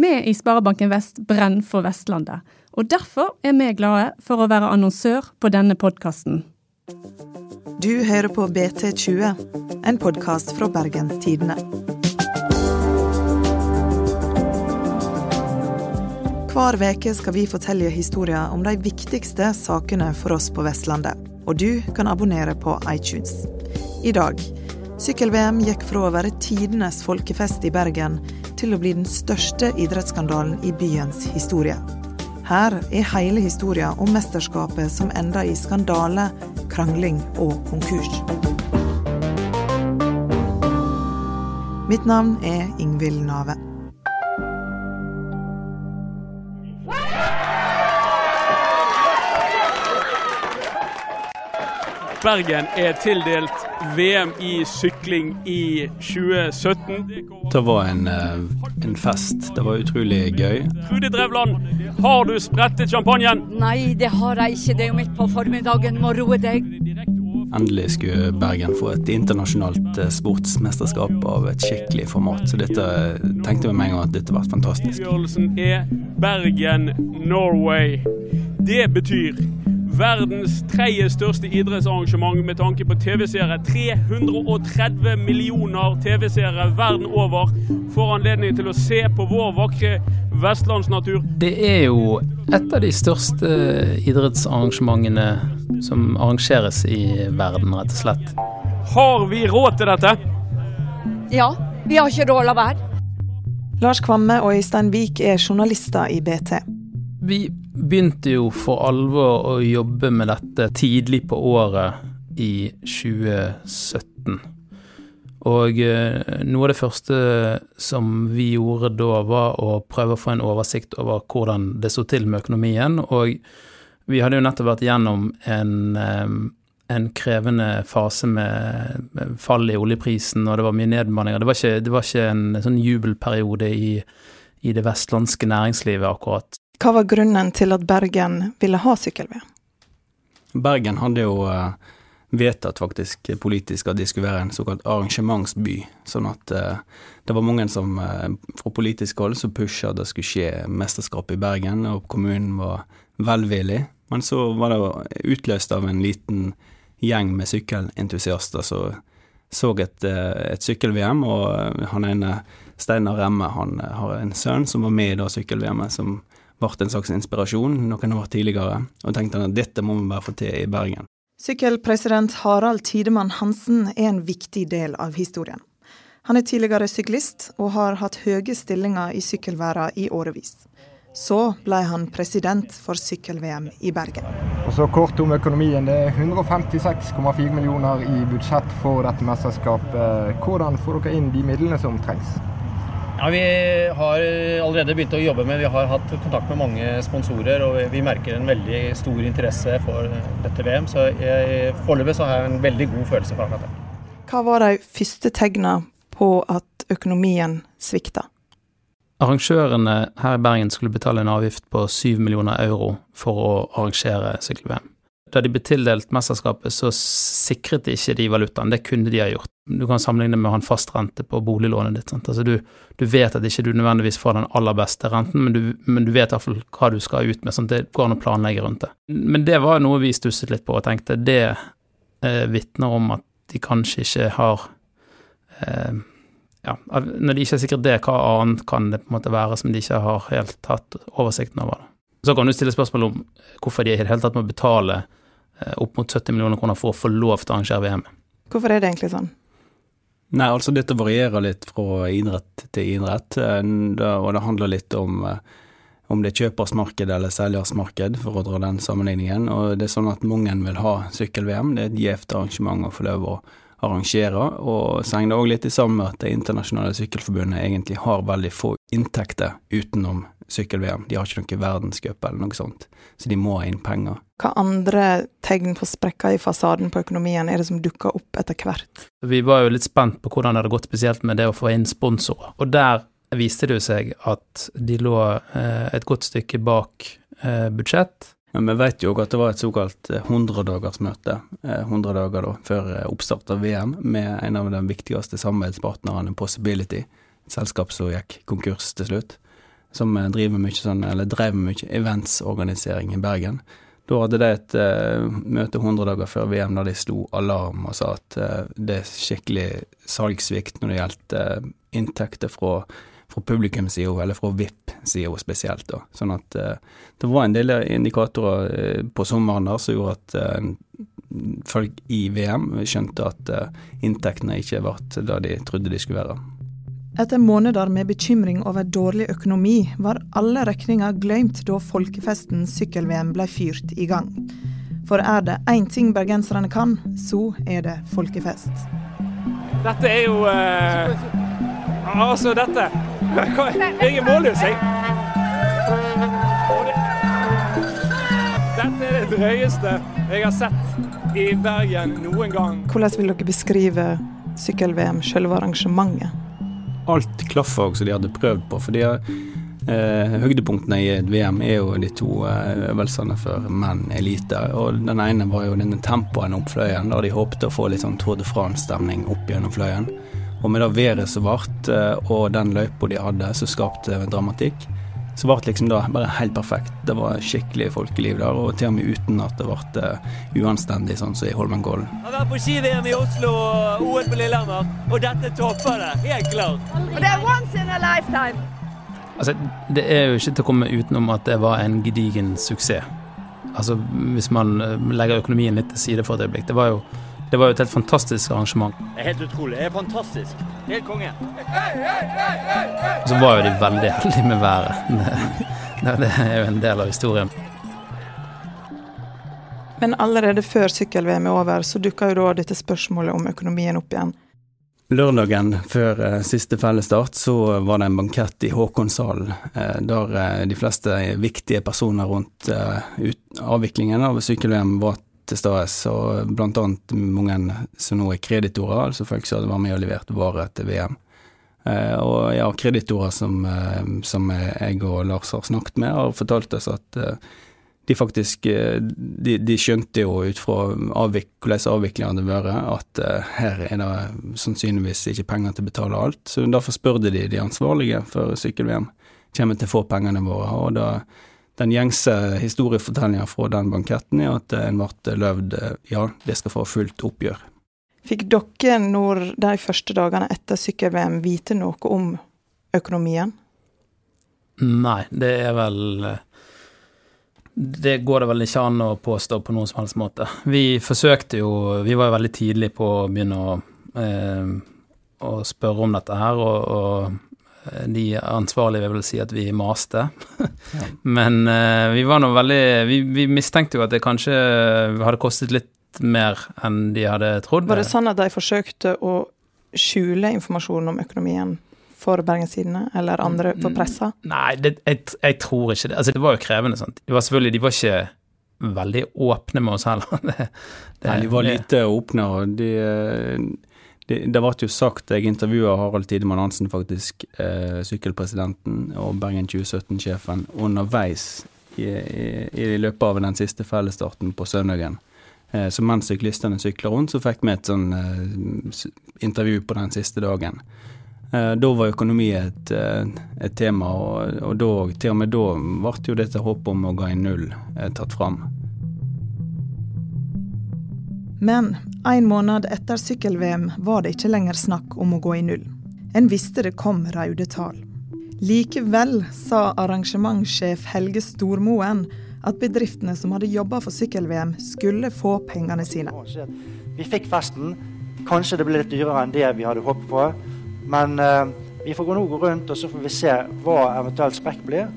Vi i Sparebanken Vest brenner for Vestlandet, og derfor er vi glade for å være annonsør på denne podkasten. Du hører på BT20, en podkast fra Bergens Tidende. Hver uke skal vi fortelle historier om de viktigste sakene for oss på Vestlandet. Og du kan abonnere på iTunes. I dag Sykkel-VM gikk fra å være tidenes folkefest i Bergen til å bli den største idrettsskandalen i byens historie. Her er hele historien om mesterskapet som enda i skandale, krangling og konkurs. Mitt navn er Ingvild Nave. Bergen er tildelt VM i sykling i 2017. Det var en, eh, en fest. Det var utrolig gøy. Trude Drevland, har du sprettet champagnen? Nei, det har jeg ikke. Det er jo midt på formiddagen. Må roe deg. Endelig skulle Bergen få et internasjonalt eh, sportsmesterskap av et skikkelig format. Så dette tenkte vi med en gang at dette var fantastisk. Avgjørelsen er Bergen, Norway. Det betyr verdens tredje største idrettsarrangement med tanke på TV-seere. 330 millioner TV-seere verden over får anledning til å se på vår vakre vestlandsnatur. Det er jo et av de største idrettsarrangementene som arrangeres i verden, rett og slett. Har vi råd til dette? Ja, vi har ikke råd å la være. Lars Kvamme og Øystein Wiik er journalister i BT. Vi begynte jo for alvor å jobbe med dette tidlig på året i 2017. Og eh, noe av det første som vi gjorde da, var å prøve å få en oversikt over hvordan det så til med økonomien. Og vi hadde jo nettopp vært gjennom en, eh, en krevende fase med, fall i oljeprisen, og det var mye nedbemanninger. Det det var ikke en sånn jubelperiode i, i det vestlandske næringslivet akkurat. Hva var grunnen til at Bergen ville ha sykkel-VM? Bergen hadde jo uh, vedtatt faktisk politisk at de skulle være en såkalt arrangementsby. Sånn at uh, det var mange som uh, fra politisk hold som pusha at det skulle skje mesterskap i Bergen, og kommunen var velvillig. Men så var det utløst av en liten gjeng med sykkelentusiaster som så et, et sykkel-VM, og han ene Steinar Remme han har en sønn som var med i det sykkel-VM-et, som ble en slags inspirasjon noen år tidligere, og tenkte at dette må vi bare få til i Bergen. Sykkelpresident Harald Tidemann Hansen er en viktig del av historien. Han er tidligere syklist og har hatt høye stillinger i sykkelverden i årevis. Så ble han president for sykkel-VM i Bergen. Og så Kort om økonomien. Det er 156,4 millioner i budsjett for dette mesterskapet. Hvordan får dere inn de midlene som trengs? Ja, Vi har allerede begynt å jobbe med Vi har hatt kontakt med mange sponsorer, og vi merker en veldig stor interesse for dette VM. Så foreløpig så har jeg en veldig god følelse for akkurat det. Hva var de første tegna på at økonomien svikta? Arrangørene her i Bergen skulle betale en avgift på 7 millioner euro for å arrangere sykkel-VM. Da de ble tildelt mesterskapet, så sikret de ikke de valutaen. Det kunne de ha gjort. Du kan sammenligne med å ha en fast rente på boliglånet ditt. Altså du, du, vet at ikke du nødvendigvis får den aller beste renten, men du, men du vet iallfall hva du skal ut med. sånn Det går an å planlegge rundt det. Men det var noe vi stusset litt på og tenkte det eh, vitner om at de kanskje ikke har eh, ja, Når de ikke er sikret det, hva annet kan det på en måte være som de ikke har helt hatt oversikten over? Så kan du stille spørsmål om hvorfor de i det hele tatt må betale opp mot 70 millioner kroner for å få lov til å arrangere VM. Hvorfor er det egentlig sånn? Nei, altså dette varierer litt fra idrett til idrett, eh, og det handler litt om eh, om det er kjøpersmarked eller selgersmarked, for å dra den sammenligningen. Og det er sånn at mange vil ha sykkel-VM. Det er et gjevt arrangement å få lov å arrangere. Og så henger det òg litt i sammen med at Det internasjonale sykkelforbundet egentlig har veldig få inntekter utenom sykkel-VM. De har ikke noe verdenscup eller noe sånt, så de må ha inn penger. Hva andre tegn på sprekker i fasaden på økonomien er det som dukker opp etter hvert? Vi var jo litt spent på hvordan det hadde gått, spesielt med det å få inn sponsorer. Og der viste det jo seg at de lå eh, et godt stykke bak eh, budsjett. Men vi vet jo at det var et såkalt 100-dagersmøte, eh, 100 dager da, før oppstart av VM, med en av de viktigste samarbeidspartnerne, Possibility, et selskap som gikk konkurs til slutt. Som driver mye sånn, eller drev med mye eventsorganisering i Bergen. Da hadde de et uh, møte 100 dager før VM der de slo alarm og sa at uh, det er skikkelig salgssvikt når det gjaldt uh, inntekter fra, fra publikumssida, eller fra VIP-sida spesielt. da. Sånn at det var en del indikatorer på sommeren der som gjorde at folk i VM skjønte at inntektene ikke ble det de trodde de skulle være. Etter måneder med bekymring over dårlig økonomi, var alle regninger glemt da folkefesten sykkel-VM ble fyrt i gang. For er det én ting bergenserne kan, så er det folkefest. Dette er jo eh, Altså, dette er målløs, jeg. Dette er det drøyeste jeg har sett i Bergen noen gang. Hvordan vil dere beskrive sykkel-VM, selve arrangementet? Alt klaffa også de hadde prøvd på. For eh, høydepunktene i VM er jo de to eh, øvelsene for menn elite. Og den ene var jo denne tempoen opp Fløyen, der de håpte å få litt sånn Tour de France-stemning opp gjennom Fløyen. Og med det været som ble, eh, og den løypa de hadde, så skapte dramatikk så ble det liksom da bare helt perfekt. Det var skikkelig folkeliv der, og til og med uten at det ble uh, uanstendig, sånn som i Holmenkollen. Jeg har vært på ski-VM i Oslo og OL på Lillehammer, og dette topper det. Helt klart. Og det er once in a lifetime. Altså, det er jo ikke til å komme utenom at det var en gedigen suksess. Altså, hvis man eh, legger økonomien litt til side for et øyeblikk. Det var jo det var jo et helt fantastisk arrangement. Det er helt utrolig. Det er fantastisk. Helt konge. Og så var jo de veldig heldige med været. Det, det er jo en del av historien. Men allerede før sykkel-VM er over, så dukker jo da dette spørsmålet om økonomien opp igjen. Lørdagen før eh, siste fellesstart så var det en bankett i Håkonshallen, eh, der eh, de fleste viktige personer rundt eh, avviklingen av sykkel-VM var til stede, og blant annet mange som nå er kreditorer, altså folk som hadde vært med og levert varer til VM. Eh, og ja, kreditorer som, eh, som, jeg og Lars har snakket med, har fortalt oss at eh, de faktisk de, de skjønte jo ut fra avvik, hvordan avviklingen hadde vært, at her er det sannsynligvis ikke penger til å betale alt. Så derfor spurte de de ansvarlige for sykkel-VM kommer til å få pengene våre. og da den gjengse historiefortellinga fra den banketten er at en ble løvd ja, det skal få fullt oppgjør. Fikk dere når de første dagene etter sykkel-VM vite noe om økonomien? Nei, det er vel Det går det vel ikke an å påstå på noen som helst måte. Vi forsøkte jo Vi var jo veldig tidlig på å begynne å, eh, å spørre om dette her, og, og de ansvarlige vil vel si at vi maste. ja. Men uh, vi var nå veldig vi, vi, mistenkte jo at det kanskje hadde kostet litt mer enn de hadde trodd. Var det sånn at de forsøkte å skjule informasjon om økonomien for Bergensidene eller andre for pressa? Mm, nei, det, jeg, jeg, tror ikke det. Altså, det var jo krevende. sant? De var selvfølgelig de var ikke veldig åpne med oss heller. det, det, nei, de var lite åpne, og de det, ble jo sagt, jeg intervjua Harald Tidemann Hansen, faktisk, eh, sykkelpresidenten og Bergen 2017-sjefen, underveis i, i, i, løpet av den siste fellesstarten på søndagen. Eh, så mens syklistene sykla rundt, så fikk vi et sånn eh, intervju på den siste dagen. Eh, da var økonomi et, eh, et tema, og, og da, til og med da ble jo dette håpet om å gå i null eh, tatt fram. Men en måned etter sykkel-VM var det ikke lenger snakk om å gå i null. En visste det kom røde tall. Likevel sa arrangementssjef Helge Stormoen at bedriftene som hadde jobba for sykkel-VM, skulle få pengene sine. Vi fikk festen. Kanskje det ble litt dyrere enn det vi hadde håpet på. Men uh, vi får nå gå rundt og så får vi se hva eventuelt sprekk blir.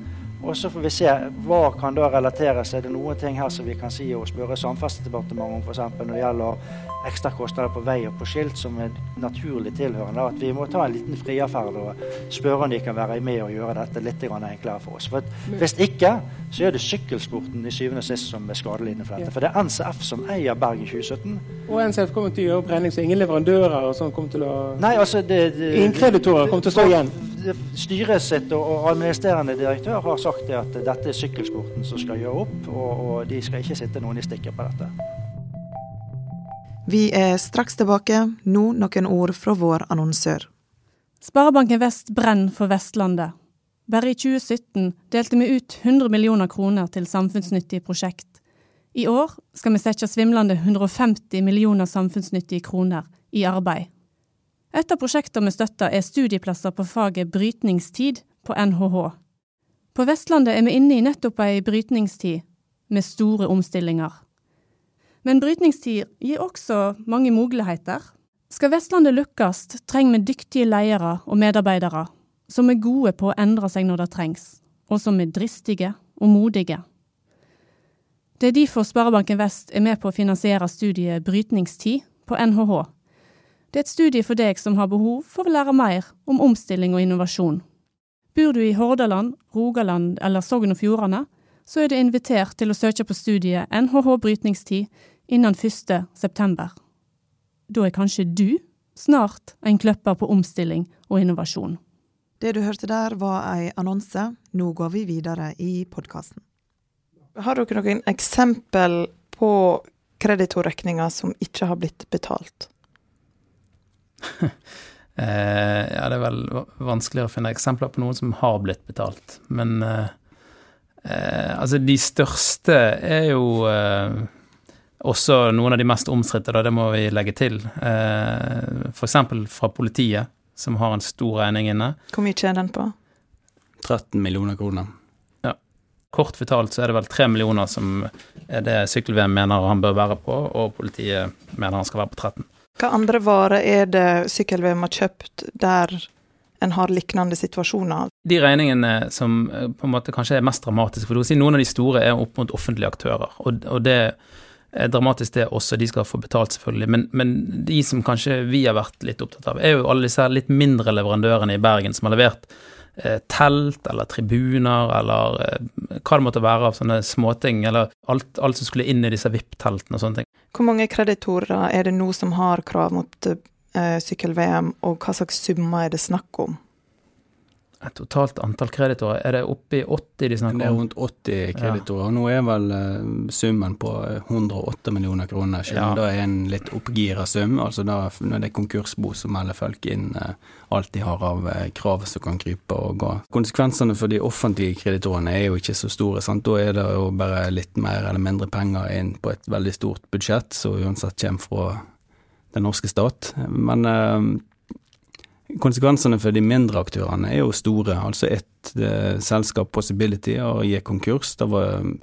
Og så får vi se hva kan da relatere seg. Det er noen ting her som vi kan si og spørre Samferdselsdepartementet om, f.eks. når det gjelder ekstra kostnader på vei og på skilt, som er naturlig tilhørende. At vi må ta en liten friaffære og spørre om de kan være med og gjøre dette litt enklere for oss. For Hvis ikke, så er det sykkelsporten i syvende og sist som er skadelidende for dette. For det er NCF som eier Bergen 2017. Og NCF kommer til å gjøre oppregning, så ingen leverandører og sånn kommer til å Nei, altså det, det, Ingen kreditorer kommer til å stå igjen? Styret sitt og administrerende direktør har sagt at dette er sykkelsporten som skal gjøre opp, og, og de skal ikke sitte noen i stikker på dette. Vi er straks tilbake, nå noen ord fra vår annonsør. Sparebanken Vest brenner for Vestlandet. Bare i 2017 delte vi ut 100 millioner kroner til samfunnsnyttige prosjekt. I år skal vi sette svimlende 150 millioner samfunnsnyttige kroner i arbeid. Et av prosjektene vi støtter er studieplasser på faget brytningstid på NHH. På Vestlandet er vi inne i nettopp ei brytningstid, med store omstillinger. Men brytningstid gir også mange muligheter. Skal Vestlandet lykkes, trenger vi dyktige ledere og medarbeidere som er gode på å endre seg når det trengs, og som er dristige og modige. Det er derfor Sparebanken Vest er med på å finansiere studiet Brytningstid på NHH. Det er et studie for deg som har behov for å lære mer om omstilling og innovasjon. Bor du i Hordaland, Rogaland eller Sogn og Fjordane, så er du invitert til å søke på studiet NHH Brytningstid innen 1. september. Da er kanskje du snart en kløpper på omstilling og innovasjon. Det du hørte der, var ei annonse. Nå går vi videre i podkasten. Har dere noen eksempel på kreditorregninger som ikke har blitt betalt? eh, ja, det er vel vanskeligere å finne eksempler på noen som har blitt betalt. Men eh, eh, altså, de største er jo eh, også noen av de mest omstridte, det må vi legge til. Eh, F.eks. fra politiet som har en stor regning inne. Hvor mye er den på? 13 millioner kroner. Ja. Kort fortalt så er det vel 3 millioner som er det sykkel-VM mener han bør være på, og politiet mener han skal være på 13. Hva andre varer er det sykkel-VM har kjøpt der en har lignende situasjoner? De regningene som eh, på en måte kanskje er mest dramatiske, for du kan si noen av de store er opp mot offentlige aktører. og, og det dramatisk det også, de skal få betalt selvfølgelig. Men, men, de som kanskje vi har vært litt opptatt av, er jo alle disse litt mindre leverandørene i Bergen som har levert telt eller tribuner eller eh, hva det måtte være av sånne småting, eller alt, alt som skulle inn i disse VIP-teltene og sånne ting. Hvor mange kreditorer er det nå som har krav mot eh, sykkel-VM, og hva slags summer er det snakk om? Et totalt antall kreditorer, er det oppe i 80 de snakker om? Det er rundt 80 kreditorer. Ja. Nå er vel uh, summen på 108 millioner kroner, siden ja. det er en litt oppgira sum. Altså da, når det er konkursbo, så melder folk inn uh, alt de har av krav som kan krype og gå. Konsekvensene for de offentlige kreditorene er jo ikke så store. Sant? Da er det jo bare litt mer eller mindre penger inn på et veldig stort budsjett, som uansett kommer fra den norske stat. Men Konsekvensene for de mindre aktørene er jo store. Altså ett eh, selskap, Possibility, har gitt konkurs. Det var um,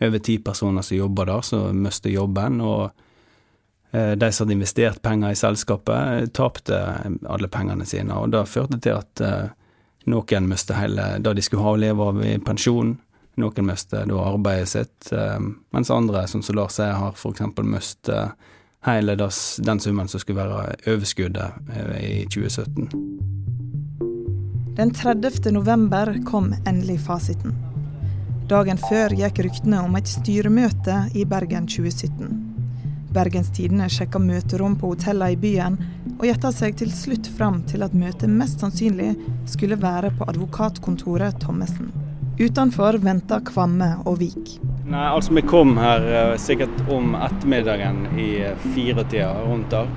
over ti personer som jobba der, som mistet jobben. Og eh, de som hadde investert penger i selskapet, tapte alle pengene sine. Og det førte til at eh, noen mistet hele det de skulle ha å leve av i pensjon. Noen mistet da arbeidet sitt, eh, mens andre, som Solar sier, har f.eks. mistet hele den summen som skulle være overskuddet eh, i 2017. Den 30. november kom endelig fasiten. Dagen før gikk ryktene om et styremøte i Bergen 2017. Bergens Tidende sjekka møterom på hotellene i byen, og gjetta seg til slutt fram til at møtet mest sannsynlig skulle være på advokatkontoret Thommessen. Utenfor venta Kvamme og Vik. Nei, altså Vi kom her uh, sikkert om ettermiddagen i uh, firetida rundt der.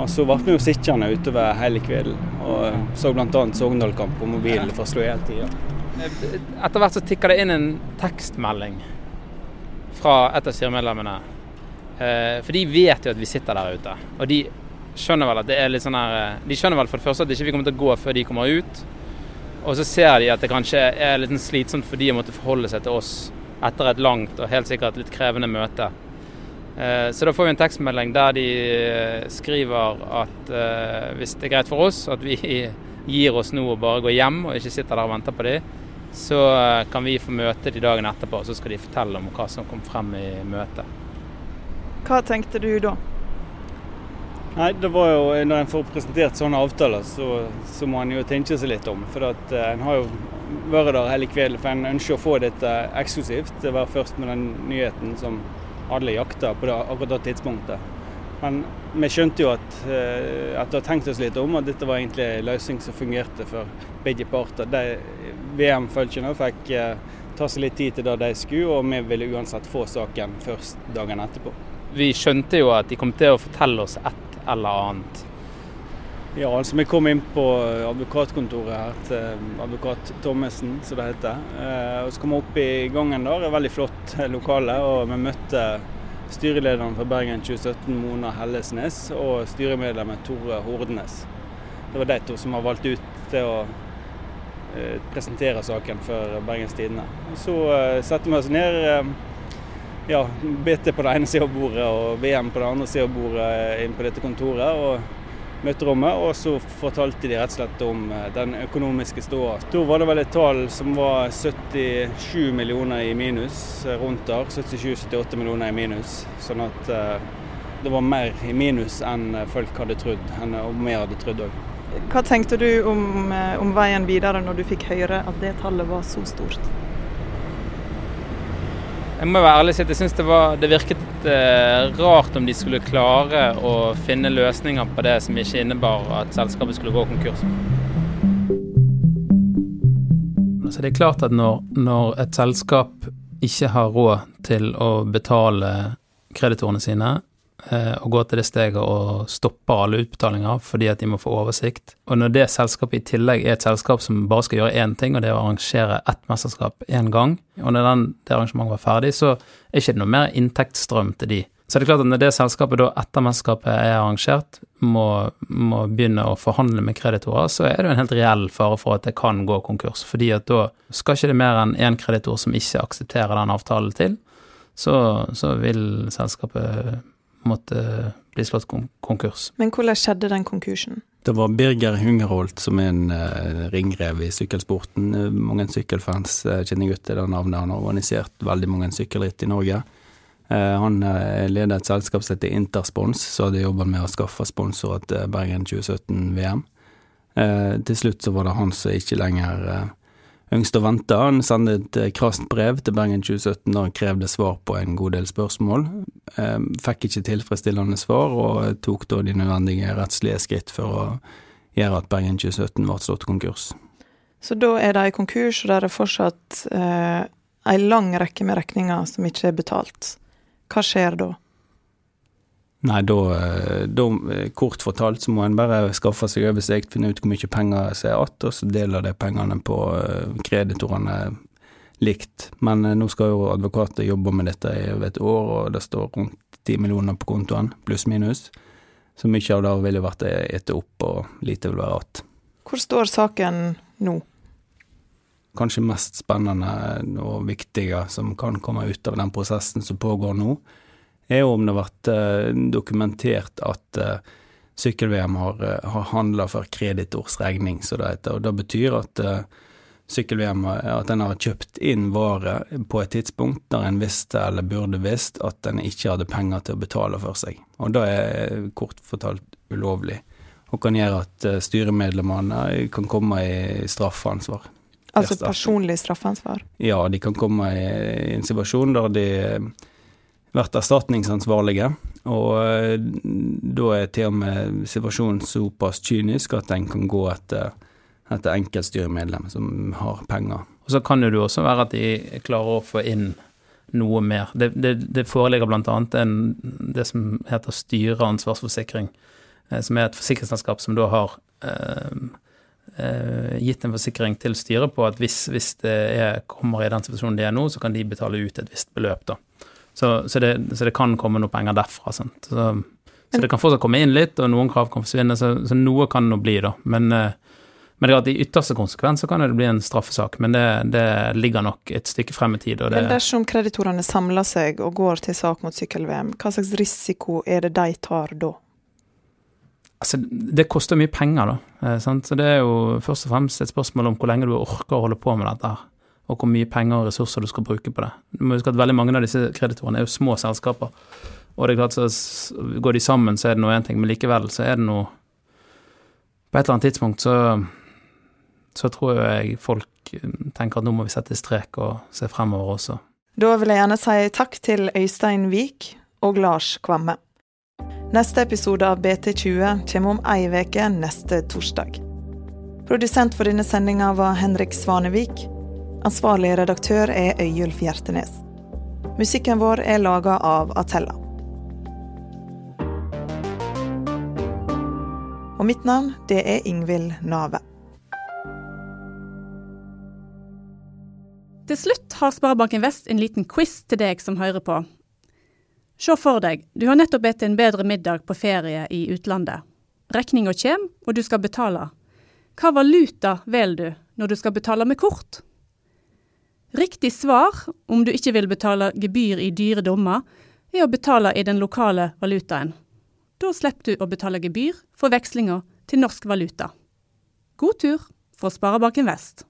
Og Så ble vi jo sittende utover hele kvelden og så bl.a. Sogndal-kamp på mobilen for å slå i hele tida. Etter hvert så tikker det inn en tekstmelding fra et av styremedlemmene. For de vet jo at vi sitter der ute. Og de skjønner vel at det er litt sånn her De skjønner vel for det første at ikke vi ikke kommer til å gå før de kommer ut. Og så ser de at det kanskje er litt sånn slitsomt for de å måtte forholde seg til oss etter et langt og helt sikkert litt krevende møte. Eh, så da får vi en tekstmelding der de eh, skriver at eh, hvis det er greit for oss at vi gir oss nå og bare går hjem og ikke sitter der og venter på dem, så kan vi få møte de dagen etterpå, og så skal de fortelle om hva som kom frem i møtet. Hva tenkte du da? Nei, det var jo, Når en får presentert sånne avtaler, så, så må en jo tenke seg litt om. For at eh, en har jo vært der hele kvelden, for en ønsker å få dette eksklusivt. Det var først med den nyheten som alle jakta på det, akkurat det tidspunktet. Men vi skjønte jo at, eh, at det tenkt oss litt om, at dette var egentlig en løsning som fungerte for begge parter. VM-følgene fikk eh, ta seg litt tid til det de skulle, og vi ville uansett få saken først dagen etterpå. Vi skjønte jo at de kom til å fortelle oss ett eller annet. Ja, altså Vi kom inn på advokatkontoret her til advokat Thommessen, som det heter. Eh, og Så kom vi opp i gangen der, et veldig flott lokale. Og vi møtte styrelederen for Bergen 2017, Mona Hellesnes, og styremedlemmet Tore Hordenes. Det var de to som var valgt ut til å eh, presentere saken for Bergens Tidende. Så satte vi oss ned. Eh, ja, BT på den ene sida av bordet og VM på den andre sida av bordet inn på dette kontoret. og møterommet, og så fortalte de rett og slett om den økonomiske ståa. Da var det vel et tall som var 77 millioner i minus rundt der. 77-78 millioner i minus. Sånn at det var mer i minus enn folk hadde trodd, og vi hadde trodd òg. Hva tenkte du om, eh, om, veien videre når du fikk høre at det tallet var så stort? Jeg må være ærlig og si at jeg syns det, det, virket eh, rart om de skulle klare å finne løsninger på det som ikke innebar at selskapet skulle gå konkurs. Så det er klart at når, når et selskap ikke har råd til å betale kreditorene sine, og gå til det steget og stoppe alle utbetalinger fordi at de må få oversikt. Og når det selskapet i tillegg er et selskap som bare skal gjøre én ting, og det er å arrangere ett mesterskap én gang, og når den, det arrangementet var ferdig, så er ikke det noe mer inntektsstrøm til de. Så det er klart at når det selskapet da etter mesterskapet er arrangert, må, må begynne å forhandle med kreditorer, så er det jo en helt reell fare for at det kan gå konkurs. Fordi at da skal ikke det mer enn én kreditor som ikke aksepterer den avtalen til, så, så vil selskapet måtte bli slått konkurs. Men hvordan skjedde den konkursen? Det var Birger Hungerholt, som er en uh, ringrev i sykkelsporten. Eh, mange sykkelfans uh, kjenner godt til det navnet. Han har organisert veldig mange sykkelritt i Norge. Han leder et selskap som heter Interspons, som hadde jobba med å skaffe sponsorer til Bergen 2017-VM. til slutt så var det han som ikke lenger Yngst og vente. Han sendte et eh, krast brev til Bergen 2017 der han krevde svar på en god del spørsmål. Ehm, fikk ikke tilfredsstillende svar, og tok da de nødvendige rettslige skritt for å gjøre at Bergen 2017 ble slått konkurs. Så da er de konkurs, og det er fortsatt eh, en lang rekke med regninger som ikke er betalt. Hva skjer da? Nei, da, eh, da, eh, kort fortalt, så må en bare skaffe seg oversikt, finne ut hvor mye penger som er igjen, og så deler de pengene på eh, kreditorene likt. Men nå skal jo advokater jobbe med dette i et år, og det står rundt ti millioner på kontoen, pluss minus. Så mye av det ville vært etter opp, og lite vil være igjen. Hvor står saken nå? Kanskje mest spennende og viktige som kan komme ut av den prosessen som pågår nå er jo om det har vært eh, dokumentert at eh, sykkel-VM har, eh, har handla for kreditors regning, så det heter. Og det betyr at sykkel-VM at en har kjøpt inn vare på et tidspunkt der en visste eller burde visst at en ikke hadde penger til å betale for seg. Og det er kort fortalt ulovlig, og kan gjøre at styremedlemmene kan komme i straffansvar. Altså personlig straffansvar? Ja, de kan komme i en situasjon der de vært erstatningsansvarlige. Og eh, da er til og med situasjonen såpass kynisk at en kan gå etter, etter enkeltstyremedlem som har penger. Og Så kan det jo også være at de klarer å få inn noe mer. Det, det, det foreligger bl.a. det som heter styreansvarsforsikring, eh, som er et forsikringsselskap som da har eh, eh, gitt en forsikring til styret på at hvis, hvis det er, kommer i den situasjonen de er nå, så kan de betale ut et visst beløp. da. Så, så, det, så, det, kan komme noe penger derfra. Så, så, det kan fortsatt komme inn litt, og noen krav kan forsvinne. Så, noe kan det nå bli, da. Men, eh, men i ytterste konsekvens så kan det bli en straffesak. Men det, det ligger nok et stykke frem i tid. men dersom kreditorene samler seg og går til sak mot sykkel-VM, hva slags risiko er det de tar da? Altså, det koster mye penger, da. Eh, så det er jo først og fremst et spørsmål om hvor lenge du orker å holde på med dette. her og hvor mye penger og ressurser du skal bruke på det. Du må huske at Veldig mange av disse kreditorene er jo små selskaper. Og det er klart, så går de sammen, så er det nå én ting, men likevel så er det noe På et eller annet tidspunkt så, så tror jeg folk tenker at nå må vi sette strek og se fremover også. Da vil jeg gjerne si takk til Øystein Vik og Lars Kvamme. Neste episode av BT20 kommer om ei uke neste torsdag. Produsent for denne sendinga var Henrik Svanevik. Ansvarlig redaktør er Øyulf Hjertenes. Musikken vår er laga av Atella. Og mitt navn det er Ingvild Nave. Til slutt har Sparebanken Vest en liten quiz til deg som hører på. Se for deg, du har nettopp spist en bedre middag på ferie i utlandet. Regninga kommer, og du skal betale. Hva valuta velger du når du skal betale med kort? Riktig svar, om du ikke vil betale gebyr i dyre dommer, er å betale i den lokale valutaen. Da slipper du å betale gebyr for vekslinga til norsk valuta. God tur fra Sparebanken Vest.